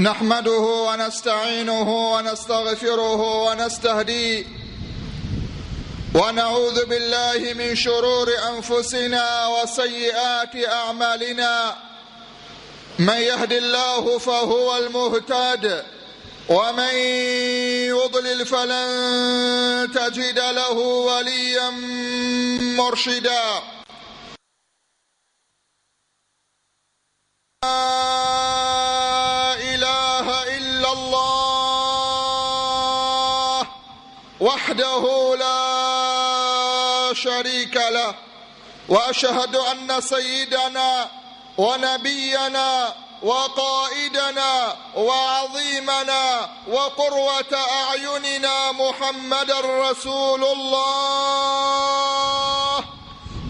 نحمده ونستعينه ونستغفره ونستهديه ونعوذ بالله من شرور أنفسنا وسيئات أعمالنا. من يهد الله فهو المهتد ومن يضلل فلن تجد له وليا مرشدا. وحده لا شريك له وأشهد أن سيدنا ونبينا وقائدنا وعظيمنا وقروة أعيننا محمد رسول الله.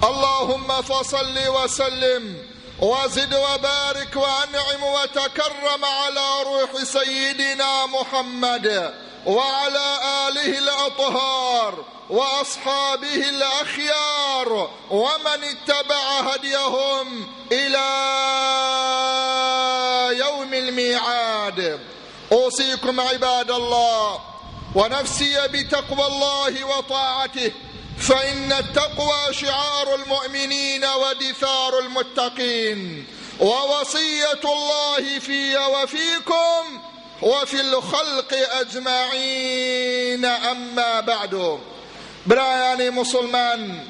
اللهم فصل وسلم وزد وبارك وأنعم وتكرم على روح سيدنا محمد وعلى آله الأطهار وأصحابه الأخيار ومن اتبع هديهم إلى يوم الميعاد. أوصيكم عباد الله ونفسي بتقوى الله وطاعته. فإن التقوى شعار المؤمنين ودثار المتقين ووصية الله في وفيكم وفي الخلق أجمعين. أما بعد برایانی مسلمان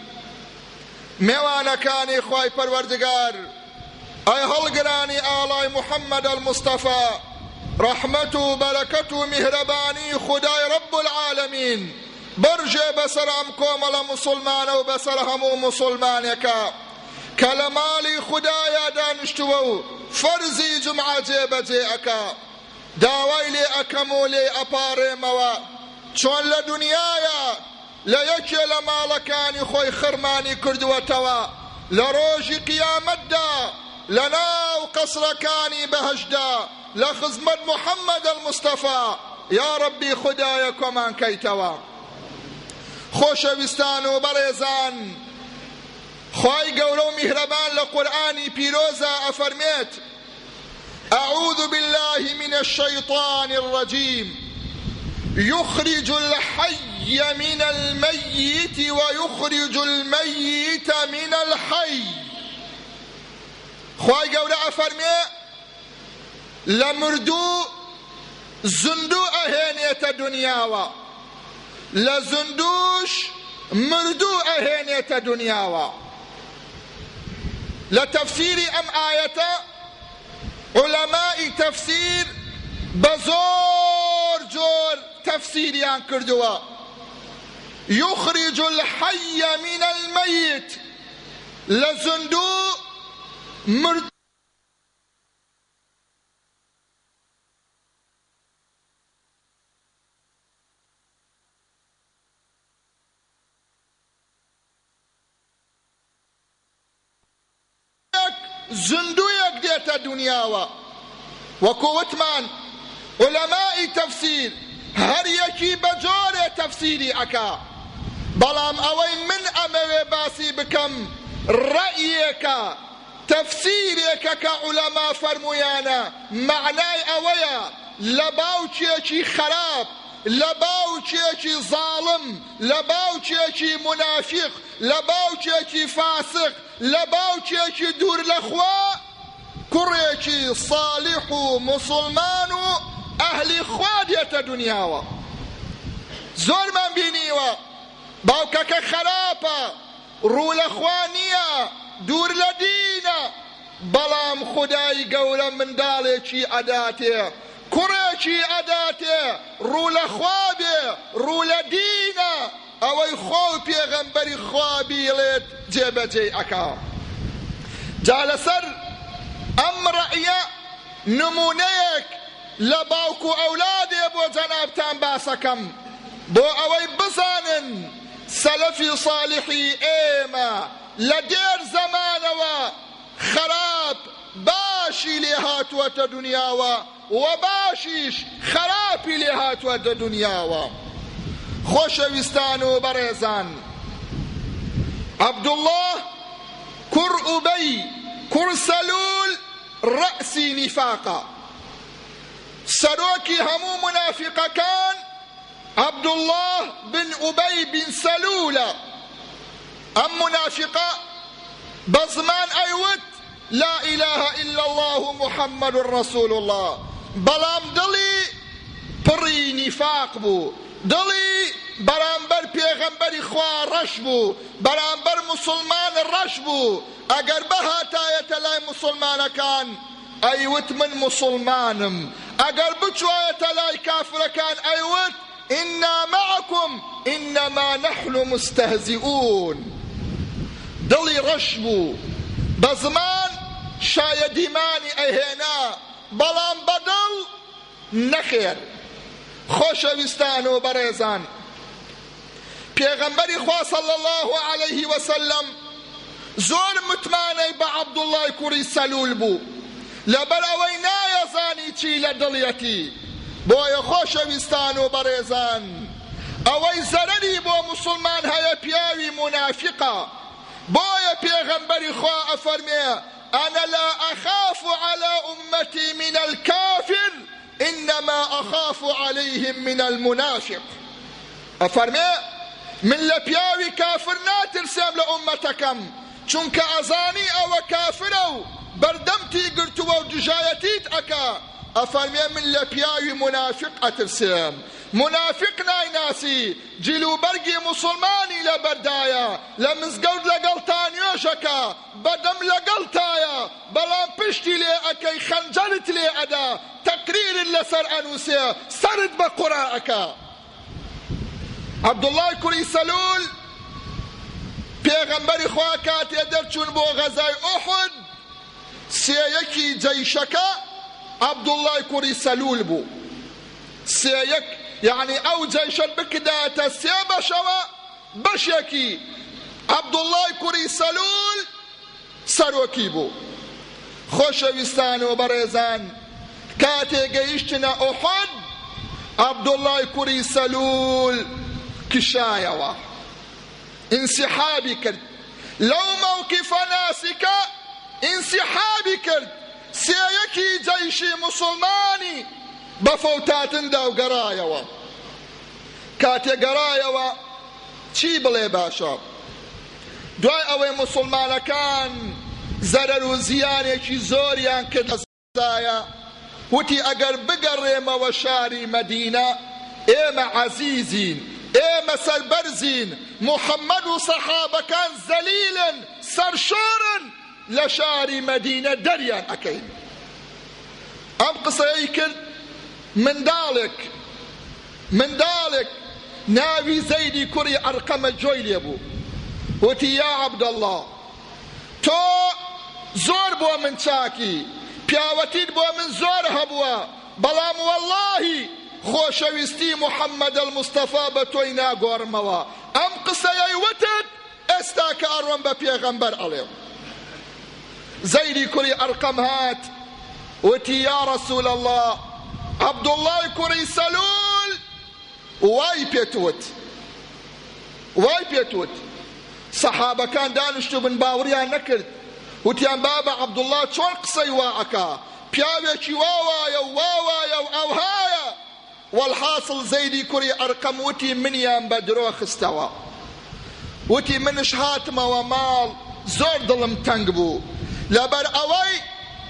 میوانەکانی خی پەروەردگار ئەی هەڵگرانی ئاڵای محەممەد المستەفا ڕەحمەت و بەرەکەت و میهرەبانی خدای ڕب العالمین بەسەر ئەم کۆمەڵە مسلمانە و بەسەر هەموو مسلمانێکە کە لە ماڵی خدایە دانیشتووە و فەرزی جمعە جێبەجێ ئەکا داوای لێ ئەەکەم و لێ ئەپارێمەوە چۆن لە دنیاە لە یەکێ لە ماڵەکانی خۆی خرمانی کردووەتەوە لە ڕۆژی قیامەتدا لە ناو قەسرەکانی بەهشدا لە خزمەت محەممەد المستەفا یا ڕبی خدایە کۆمان کەیتەوە خۆشەویستان و بەڕێزان خی گەورە و میهرەبان لە قورآانی پیرۆزە ئەفەرمێت. أعوذ بالله من الشيطان الرجيم. يخرج الحي من الميت ويخرج الميت من الحي. خواهي قولة أفرمي لمردو زندو أهينية لزندوش مردو أهينية دنياوا لتفسير أم آية علماء تفسير بزور جور تفسيريان كردوا يخرج الحي من الميت لزندو مرد زندویەک دێتە دنیاوە وەکو وتمان علەمای تەفسیر هەر یەکی بە جۆرێ تەفسیری ئەکا بەڵام ئەوەی من بکەم ڕەئیەکە تەفسیرێکە کە عولەما فەرمویانە معنای ئەوەیە لە باوکێکی خراپ لە باوکێکی زاڵم لە باوکێکی منافق لە باوکێکی فاسق لە باوکێکی دوور لەخوا کوڕێکی صالح و مسلمان و ئەهلی خوا دێتە دنیاوە. زۆرمان بینیوە باوکەکە خراپە ڕوو لە خوا نییە دوور لە دینە بەڵام خدای گەورە منداڵێکی ئەداتێ. کوڕێکی ئەداتێ ڕوو لە خوا بێ ڕوو لە دینە. ئەوەی خۆ پێغەمبەری خوا بیڵێت جێبەجێ ئەکا. جا لەسەر ئەم ڕەعیە نمونەیەک لە باوکو ئەولادێ بۆ جەنابتان باسەکەم. بۆ ئەوەی بزانن سەلەفی صالحی ئێمە لە دێر زەمانەوە خراپ باشی لێ هاتووەتە دنیاوە و باشیش خراپی لێ هاتووەتە دنیاوە خۆشەویستان و. بەڕێزان عەبدوڵڵاه کوڕ ئوبەی کوڕ سەلول ڕەسی نیفاقە سەرۆکی هەموو منافقەکان الله بن أبي بن سلولة أم منافقة بزمان أيوت لا إله إلا الله محمد رسول الله. بەڵام دڵی پڕی نیفاق بوو. دڵی بەرامبەر پێغەمبەری خوا ڕەش بوو بەرامبەر مسلمان ڕەش بوو ئەگەر بەهاتایەتە لای مسلمانەکان ئەیوت من مسلمانم. ئەگەر بچوایەتە لای کافرەکان ئەیوت إنا معكم إنما نحن مستهزئون. دڵی ڕەش بوو بە زمان شایەدیمانی ئەهێنا بەڵام بەدڵ نەخێر. خۆشەویستان و بەڕێزان. پێغەمبەری خوا صلی الله عليه وسلم زۆر متمانەی بە عەبدوڵای کوڕی سەلول بوو. لەبەر ئەوەی نایەزانی چی لە دڵیەتی. بۆیە خۆشەویستان و بەڕێزان. ئەوەی زەرەری بۆ مسلمان هەیە پیاوی منافقە. بۆیە پێغەمبەری خوا ئەفەرمێ أنا لا أخاف على أمتي من الكافر إنما أخاف عليهم من المنافق. أفرمي من لە پیاوی کافر ناترسێم لە ئومەتەکەم چونکە ئەزانی ئەوە کافرە و بەردەمتی ئەفەرمێ من پیاوی منافق ئەترسێم منافق جلوبەرگی مسلمانی لە بەردایە لە مزگەوت لەگەڵ تانیۆشەکە بەدەم لەگەڵ تایە بەڵام پشتی لێ ئەەکەی خەنجەرت لێ ئەدا تەقریرت لەسەر ئەنووسێ سرت بە قوڕائەکە عبدوڵای کوڕی سەلول پێغەمبەری خوا کاتێ دەرچوون بۆ غەزای ئوحد سێیەکی جەیشەکە عبدوڵای کوڕی سەلول بوو سێیەک یعنی ئەو جەیشەت بکداتە سێ بەشەوە بەشێکی عبدوڵای کوڕی سەلول سەرۆکی بوو خۆشەویستان و بەڕێزان کاتێ گەیشتنە ئوحد عبدوڵای کوڕی سەلول کشایەوە انسحابی کرد لەو موقفە ناسیکە انسحابی کرد سێیەکی جەیشی مسلمانی بە فەوتاتندا و گەڕایەوە کاتێ گەڕایەوە چی بڵێ باشە دوای ئەوەی مسلمانەکان زەرەر و زیانێکی زۆریان کردایە وتی ئەگەر بگەڕێمەوە شاری مەدینە ئێمە عەزیزین ئێمە سەربەرزین محەممەد و سەحابەکان زەلیلن سەرشۆرن لە شاری مەدینە دەریان ئەەکەین. ئەم قسەی کرد منداڵێک منداڵێک ناوی زەیدی کوڕی ئەرقەمە جۆی لێبوو وتی یا عەبدەڵڵا تۆ زۆر بۆ من چاکی پیاوەتیت بۆ من زۆر هەبووە. بەڵام وەڵڵاهی خۆشەویستی محەممەد المستەفا بە تۆی ناگۆڕمەوە. ئەم قسەیەی وتت ئێستا کە ئەڕۆم بە پێغەمبەر ئەڵێم. زەیری کوڕی ئەرقەم هات. وتی یا رسول الله. عەبدوڵڵای کوڕی سەلول وای پێتوت وای پێتوت سەحابەکان دانیشتو بن باوریان نەکرد وتیان بابە عەبدوڵڵا چۆن قسەی وا ئەکا پیاوێکی واوایە و واوایە و ئەوهایە والحاصل زەیدی کوڕی ئەرقەم وتی منیان بە درۆ خستەوە وتی منش هاتمەوە ماڵ زۆر دڵم تەنگ بوو لەبەر ئەوەی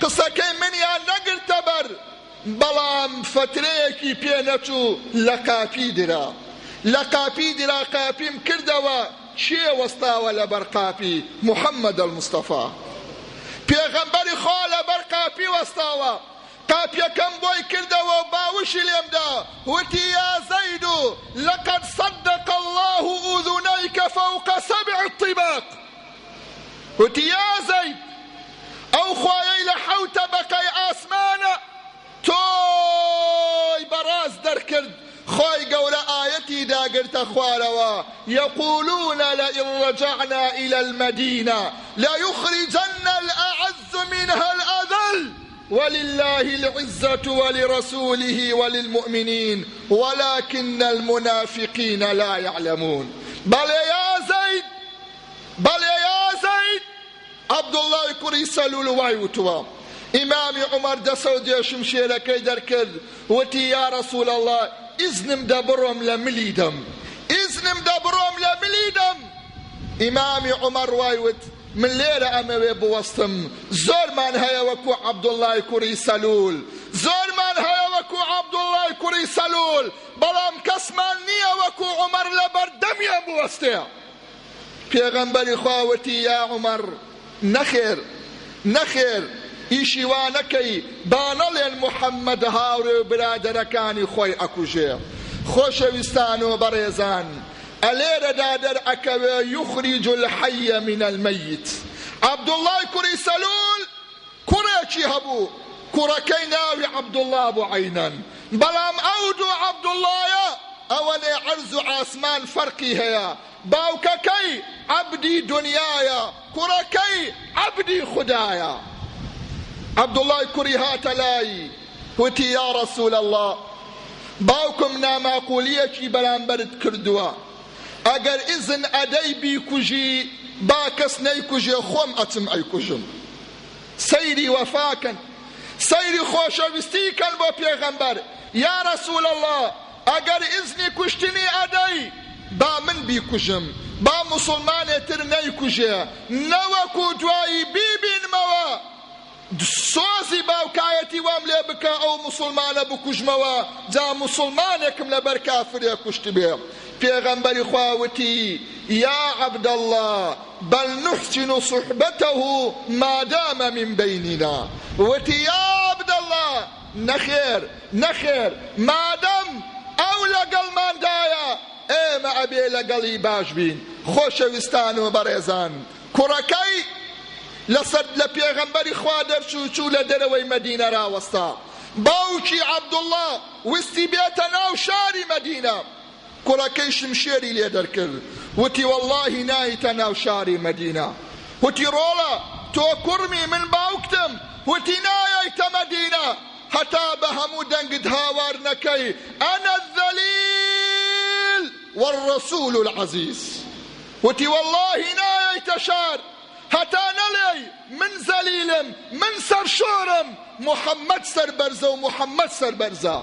قسەکەی منیان نەگرتە بەر فترەیەکی پێ نەچوو لە قاپی درا. لە درا قاپیم کردەوە چێ وەستاوە لە بەر قاپی؟ محەممەد المستەفا پێغەمبەری خوا لە بەر قاپی وەستاوە قاپیەکەم بۆی کردەوە و باوشی لێمدا وتی یا زەید لقد صدق الله أذنيك فوق سبع الطباق. وتی یا زەید ئەو خوایەی لە حەوت تەبەقەی ئاسمانە تۆی بەڕاز دەرکرد خۆی گەورە ئاەتی داگرتە خوارەوە. يقولون لئن رجعنا إلى المدينة. ليخرجن الأعز منها الأذل. ولله العزة ولرسوله وللمؤمنين. ولكن المنافقين لا يعلمون. بل يا زيد بل يا زيد عبد الله كري سلول وايوتوا ئیمامی عمەر دەسە و دێشم شێرەکەی دەرکرد وتی یا رسول الله ئیزنم دە بڕۆم لە ملی دەم ئیزنم دە بڕۆم لە ملی دەم ئیمامی عمەر وایوت من لێرە ئەمەوێ بوەستم زۆرمان هەیە وەکو عەبدوڵای کوڕی سەلول زۆرمان هەیە وەکو عەبدوڵای کوڕی سەلول بەڵام کەسمان نییە وەکو عمەر لە بەردەمیە بوەستەیە پێغەمبەری خواوەتی یا عمەر نەخێر نەخێر ئیشی وا نەکەی با نەڵێن محەممەد هاورێ و برادەرەکانی خۆی ئەکوژێ خۆشەویستان و بەڕێزان. ئەلێرەدا دەرئەکەوێ یخریج الحەیە من المەیت. عەبدوڵڵای کوڕی سەلول کوڕێکی هەبوو. کوڕەکەی ناوی عەبدوڵڵا بوو عەینەن بەڵام ئەو دوو عەبدوڵڵایە ئەوەنێ عەرز و ئاسمان فەرقی هەیە. باوکەکەی عەبدی دنیایە کوڕەکەی عەبدی خودایە عەبدوڵڵای کوڕی هاتە لای وتی یا ڕەسوول الله باوکم ناماقولیەکی بەرامبەرت کردووە. ئەگەر ئیزن ئەدەی بیکوژی با کەس نەیکوژێ خۆم ئەچم ئەیکوژم. سەیری وەفاکەن. سەیری خۆشەویستیکەن بۆ پێغەمبەر. یا ڕەسوول الله ئەگەر ئیزنی کوشتنی ئەدەی با من بیکوژم با مسلمانێتر نەیکوژێ نەوەکو دوایی بیبینمەوە سۆزی باوکایەتی وام لێ بکە ئەو مسلمانە بکوژمەوە جا مسلمانێکم لەبەر کافرێ کوشت بێ پێغەمبەری خواوتی یا الله بل نحسن صحبته ما دام من بيننا. وتي يا عبد الله نخير نخير. ما دام أو لقل من دايا ئێمە ئەبێ لەگەڵی باش بین خۆشەویستان و بەڕێزان کوڕەکەی لەسەر لە پێغەمبەری خوا دەرچوو چوو لە دەرەوەی مەدینە ڕاوەستا باوکی عەبدوڵڵا وستی بێتە ناو شاری مەدینە کوڕەکەی شمشێری لێ دەرکرد وتی واللهی نایتە ناو شاری مەدینە وتی ڕۆڵە تۆ کوڕمی من باوکتم وتی نایەیتە مەدینە هەتا بە هەموو دەنگت هاوار نەکەی ئەنە الذەلیل والرسول العزیز وتی والله نایەیتە شار هەتا نەڵێی من زەلیلم من سەرشۆرم محەممەد سەربەرزە و محەممەد سەربەرزە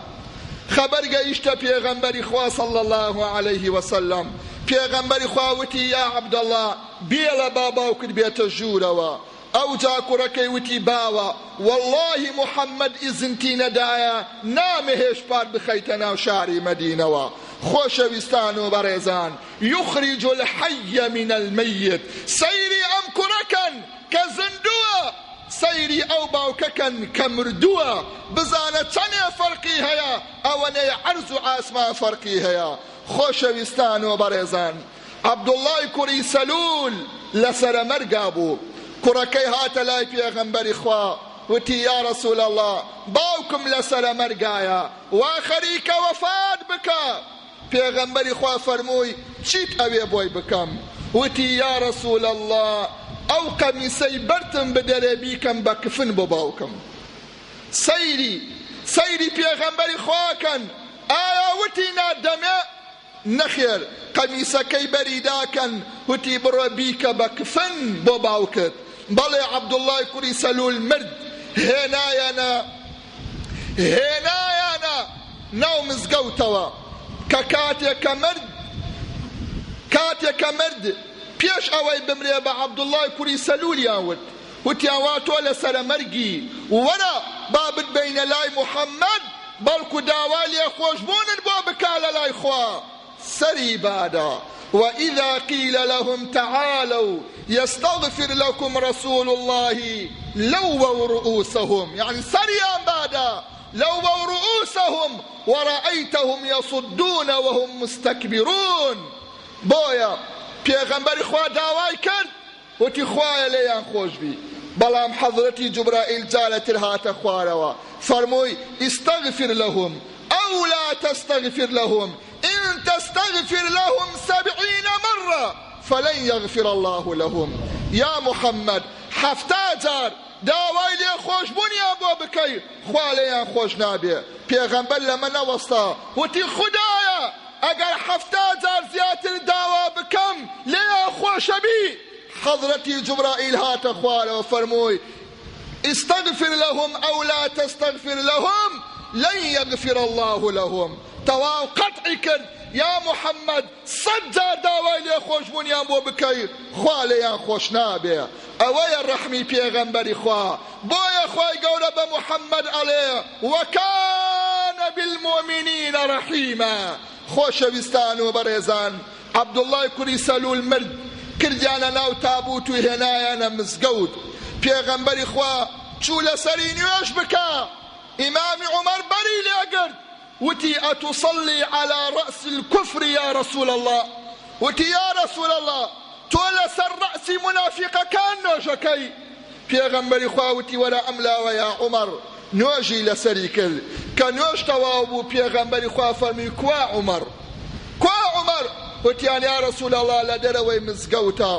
خبر گەیشتە پێغەمبەری خوا صلی الله عليه وسلم. پێغەمبەری خواوتی یا عەبدەڵڵا بێ لە باباوکت بێتە ژوورەوە ئەو جا کوڕەکەی وتی باوە واللهی محەممەد ئیزنتی نەدایە نامە هێشپار بخەیتە ناو شاری مەدینەوە خۆشەویستان و بەڕێزان یخریج الحی من المەیت سەیری ئەم کوڕەکەن کە زندووە سەیری ئەو باوکەکەن کە مردووە بزانە چەندێ فەرقی هەیە ئەوەنەی عەرز و ئاسمان فەرقی هەیە خۆشەویستان و بەڕێزان عەبدوڵڵای کوڕی سەلول لەسرە مەرگا بوو کوڕەکەی هاتە لای پێغەمبەری خوا. وتی رسول الله باوکم لەسرە مەرگایە وا خەریکە وەفات بکە پێغەمبەری خوا فەرمووی چیت ئەوێ بۆی بکەم؟ وتی یا رسول الله ئەو قەمیسەی بەرتم بدەرێ بیکەم بە کفن بۆ باوکم. سەیری سەیری پێغەمبەری خواکەن. ئایا وتی نادەمێ؟ نەخێر قەمیسەکەی بەریداکەن وتی بڕۆ بیکە بە کفن بۆ باوکت. بەڵێ عەبدوڵڵای کوڕی سەلول مرد هێنایەنە هێنایەنە ناو مزگەوتەوە. کە کاتێکە مرد کاتێکە مرد. پێش ئەوەی بمرێ بە عەبدوڵڵای کوڕی سەلولیان وت وتیاوا تۆ لە سەرەمەرگی وەرە با بتبینە لای محەممەد بەڵکو داوا لێ خۆشبوونن بۆ بکا لە لای خوا. سەری بادا وإذا قيل لهم تعالوا يستغفر لكم رسول الله لووا رؤوسهم يعني سريان بادا لووا رؤوسهم ورأيتهم يصدون وهم مستكبرون. بويا پێغەمبەری خوا داوای کرد وتی خوایە لێیان خۆشبی بەڵام حەضرەتی جوبرائیل جارەتر هاتە خوارەوە. فەرمووی ئیستەغفر لەهم ئەو لا تستغفر لهم إن تستغفر لهم سبعين مرة. فلن يغفر الله لهم. يا محمد حفتا جار داوای لێ خۆشببوونیان بۆ بکەی؟ خوا لێیان خۆش نابێ. پێغەمبەر لە منە وەستا وتی خدایە ئەگەر حەفتا جار زیاتر داوا بکەم لێیان خۆشەبی. حەضرەتی جوبرائیل هاتە خوارەوە فەرمووی استغفر لهم أو لا تستغفر لهم لن يغفر الله لهم. تواو قطعي کرد. یا محەممەد سەد جار داوای لێ خۆشببوونیان بۆ بکەیت خوا لێیان خۆش نابێ. ئەوەیە ڕەحمی پێغەمبەری خوا. بۆیە خۆی گەورە بە محەممەد ئەڵێ وەکانە بالمؤمنینە ڕەحیمە خۆشەویستان و بەڕێزان عەبدوڵای کوری سەلول مرد کردیانە ناو تابوت و هێنایانە مزگەوت. پێغەمبەری خوا چوو لەسەری نوێش بکە. ئیمامی عومەر بەری لێگرت وتي أتصلي على رأس الكفر يا رسول الله. وتي يا رسول الله تولى سر رأس منافق كان نوشكي پێغەمبەری خواوتی وەرە ئەملاوە یا عمر کە نوێش تەواو بوو پێغەمبەری خوا فەرمی کوا عمر. کوا عمر. وتیان یا رسول الله لە دەرەوەی مزگەوتە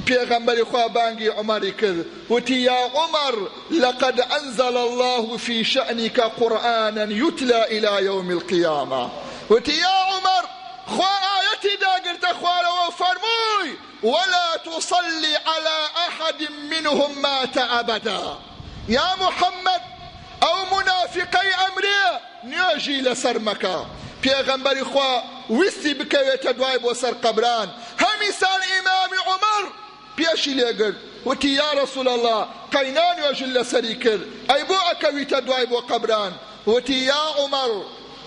پێغەمبەری خوا بانگی عمەری کرد. وتی یا عمر لقد أنزل الله في شأنك قرآنا يتلى إلى يوم القيامة وتی یا عمر خوا آيتي داقرت خوارا وفرموي ولا تصلي على أحد منهم مات أبدا. يا محمد أو منافقي أمري نيجي لسرمكا پێغەمبەری خوا ویستی بکەوێتە دوای بۆ سەر قەبران. هەمیسان ئیمامی عمر پێشی لێگرت وتی یا رسول الله قەینان وێژن لەسەری کرد. ئەی بۆ ئەکەویتە دوای بۆ قەبران. وتی یا عمر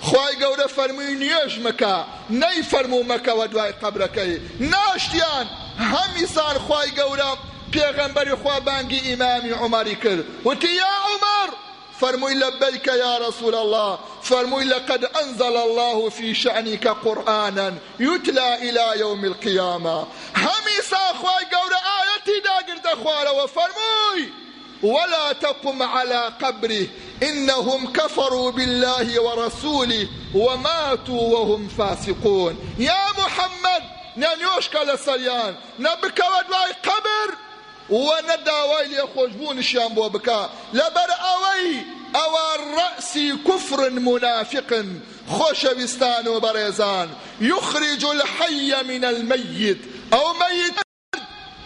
خی گەورە فەرمووی نوێژ مەکە. نەی فەرموو مەکەوە دوای قەبرەکەی. ناشتیان هەمیسان خی گەورە پێغەمبەری خوا بانگی ئیمامی عمەری کرد. وتی یا عمر فرموي لبيك يا رسول الله. فرموي لقد أنزل الله في شأنك قرآنا يتلى إلى يوم القيامة. همي ساخواي قول آياتي داقر دخوار وفرموي ولا تقم على قبره. إنهم كفروا بالله ورسوله وماتوا وهم فاسقون. يا محمد نانيوشك لسريان نبك ودواي قبر. و نەداوای لێ خۆشببوونشیان بۆ بکە لەبەر ئەوەی ئەوە ڕەسی کوفر منافقن خۆشەویستان و بەڕێزان. یخرج الحي من الميت ئەو مەیت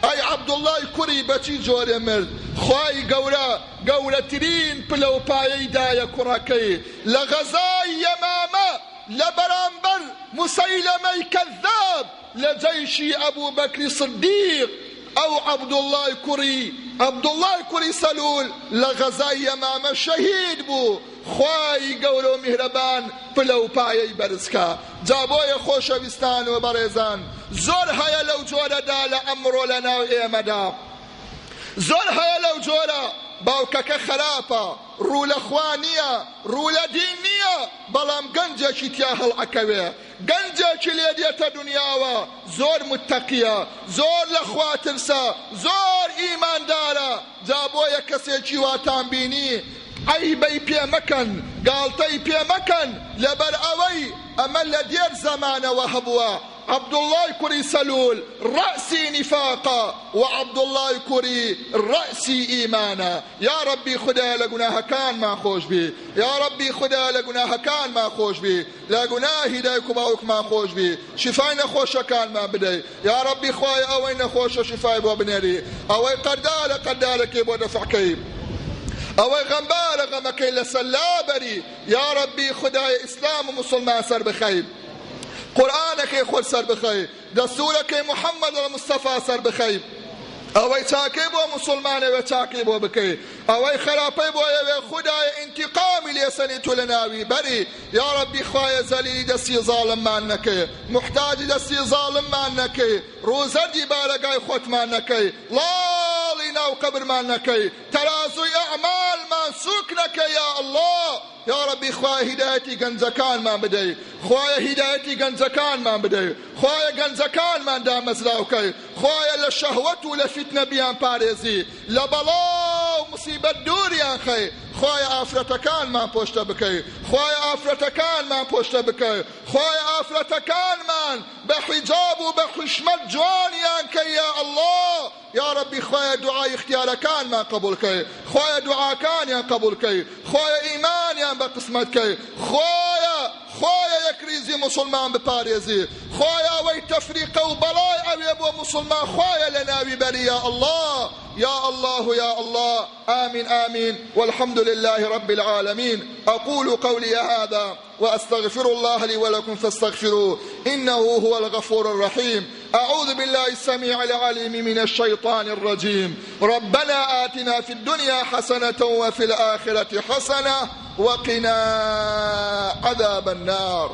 ئەی عەبدوڵای کوڕی بەچی جۆرێ مرد. خوای گەورە گەورەترین پلەپایەی دایە کوڕەکەی. لە غەزای یەمامە لە بەرامبەر مسەیلەمەی کەذاب لە جەیشی ئەبوو بەکری صدیق ئەو عەبدوڵای کوڕی عەبدوڵای کوڕی سەلول لە غەزای یەمامە شەهید بوو. خوای گەورە و میهرەبان پلە و پایەی بەرزکە. جا بۆیە خۆشەویستان و بەڕێزان. زۆر هەیە لەو جۆرەدا لە ئەمڕۆ لە ناو ئێمەدا. زۆر هەیە لەو جۆرە باوکەکە خراپە ڕوو لە خوا نییە ڕوو لە دین نییە بەڵام گەنجێکی تیا هەڵعەکەوێ گەنجێکی لێ دێتە دنیاوە زۆر متتەقیە زۆر لە خوا ترسە زۆر ئیماندارە. جا بۆیە کەسێکی واتان بینی عیبەی پێ مەکەن گاڵتەی پێ مەکەن لەبەر ئەوەی ئەمە لە دێر زەمانەوە هەبووە. عبد الله كري سلول رأسي نفاقا وعبد الله كري رأسي إيمانا. يا ربي خدا لقناها كان ما خوش بي. يا ربي خدا لقناها كان ما خوش بي. لقناه هدايك باوك ما خوش بي. شفاينا خوش كان ما بدي. يا ربي خواي اوين خوش شفاي بو بنيري أوي قدالة قدالة كيبو دفع كيب. غەمبارە غەمەکەی لە سەلابەری یا ڕەبی خدای ئیسلام و مسلمان سەر بخەیب قورآنەکەی خۆر سەر بخەی دەستورەکەی محەممەد مستەفا سەر بخەی. ئەوەی چاکەی بۆ مسلمانەوە چاکەی بۆ بکەی. ئەوەی خراپەی بۆ ئەوێ خدای انتقامی لێسەنی تو لە ناوی بەری. یا ڕەبی خوایە زەلیلی دەستی زاڵممان نەکەی. محتاجی دەستی زاڵممان نەکەی. ڕووزەردی بارەگای خۆتمان نەکەی. لاڵی ناو قەبرمان نەکەی. تەرازوی ئەعمالمان سوک نەکەی یا الله. یا ربی خوای هدایەتی گەنجەکانمان بدەی خوایە هدایەتی گەنجەکانمان بدەی خوایە گەنجەکانمان دامەزراوکەی خوایە لە شەهوەت و لە فیتنە بیان پارێزی لە بەڵاو مصیبەت دووریان خەی خوای ئافرەتەکانمان پۆشتە بکەی خوای ئافرەتەکانمان پۆشتە بکەی خوای ئافرەتەکانمان بە حیجاب و بە خوشمەت جوانیان کە یا الله. یا ربی خوای دوعای اختیارەکانمان قبول کەی خوای دوعاکانیان قبول کەی خوای ئیمانیان بە قسمەت کەی خوایە خوایا یکریزی مسلمان بپارێزی خوایا ئەوەی تەفریقە و بەڵای ئەوێ بۆ مسلمان. خوایا لە ناوی الله يا الله يا الله. آمين آمين. والحمد لله رب العالمين. أقول قولي هذا وأستغفر الله لي ولكم فاستغفروه. إنه هو الغفور الرحيم. أعوذ بالله السميع العليم من الشيطان الرجيم. ربنا آتنا في الدنيا حسنة وفي الآخرة حسنة وقنا عذاب النار.